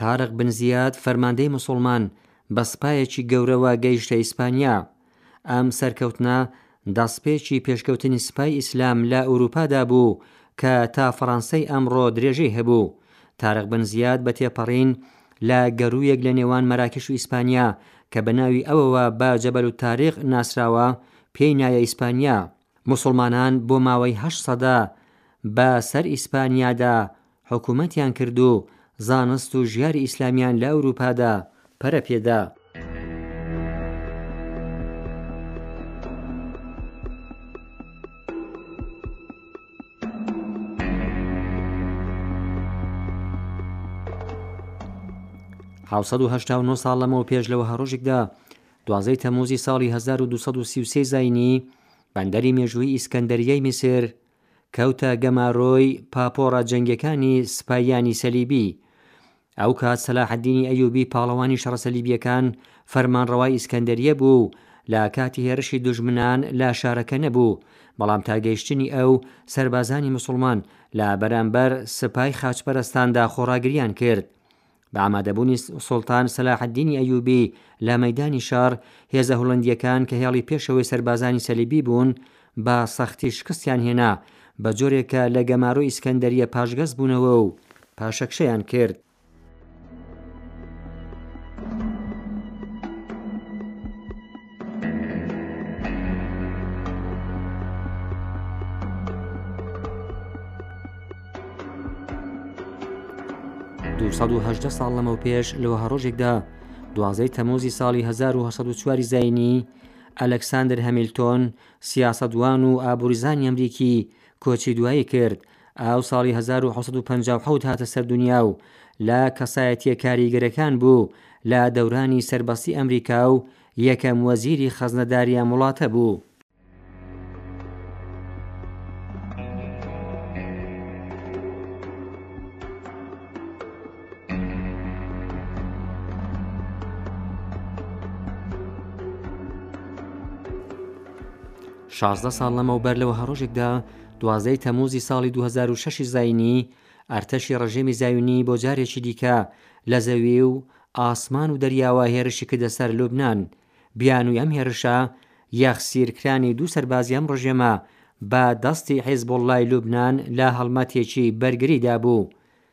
تارق بن زیاد فەرماندەی موسوڵمان بە سپایەکی گەورەوە گەیشتە ئیسپانیا. ئەم سەرکەوتنە دەستپێکی پێشکەوتنی سپای ئیسلام لە ئەوروپادا بوو کە تا فەڕانسەی ئەمڕۆ درێژەی هەبوو. تارق بن زیاد بە تێپەڕین لە گەروویەک لە نێوان مەراکش و ئیسپانیا کە بە ناوی ئەوەوە بە جەبەل التاریق ناسراوە پێی نایە ئیسپانیا. موسوڵمانان بۆ ماوەی هەشت سەدە بە سەر ئیسپانیادا حکومەتیان کرد و زانست و ژیاری ئیسلامیان لە ئەوروپادا پەرە پێدا. حەوسەد و هەشتا و نۆ ساڵ لەمەوپێش لە وەهەڕۆژێکدا دوازدەی تەموزی ساڵی هەزار و دوو سەد و سی و سێ زاینی بەندەری مێژوویی ئیسکەندەرییەی میسر کەوتە گەمارۆی پاپۆڕە جەنگیەکانی سپاییانی سەلیبی. ئەو کات سەلاحەدینی ئەیوبی پاڵەوانی شەڕە سەلیبیەکان فەرمانڕەوای ئیسکەندەریە بوو و لە کاتی هێرشی دوژمنان لە شارەکە نەبوو، بەڵام تا گەیشتنی ئەو سەربازانی مسوڵمان لە بەرامبەر سپای خاچپەرستاندا خۆڕاگریان کرد. بە ئامادەبوونی سوڵتان سەلاحەدینی ئەیوبی لە مەیدانی شار، هێزە هوڵندییەکان کە هێڵی پێشەوەی سەربازانی سەلیبی بوون، بە سەختی شکستیان هێنا، بە جۆرێک کە لە گەمارۆی ئیسکەندەرییە پاشگەز بوونەوە و پاشەکشەیان کرد. ساڵ لەمەوپێش لەوەها ڕۆژێکدا دوازەی تەمۆزی ساڵی 1940 زینی ئەلکساندر هەمیلتۆن سیاسەتوان و ئابووریزانی ئەمریکی کۆچی دوایی کرد ئاو ساڵی هەزار و حەوت سەد و پەنجا و حەوت هاتە سەر دونیا و لە کەسایەتییە کاریگەرەکان بوو لە دەورانی سەربەستی ئەمریکا و یەکەم وەزیری خەزنەداری ئەم وڵاتە بوو. شازدە ساڵ لەمەوبەر لە وەها ڕۆژێکدا دوازدە ی تەمووزی ساڵی دوو هەزار و شەش ی زاینی، ئەرتەشی ڕژێمی زایونی بۆ جارێکی دیکە لە زەوی و ئاسمان و دەریاوە هێرشی کردە سەر لوبنان. بیانووی ئەم هێرشە، یەخسیرکرانی دوو سەربازی ئەم ڕژێمە بە دەستی حیزبوڵڵای لوبنان لە هەڵمەتێکی بەرگریدا بوو.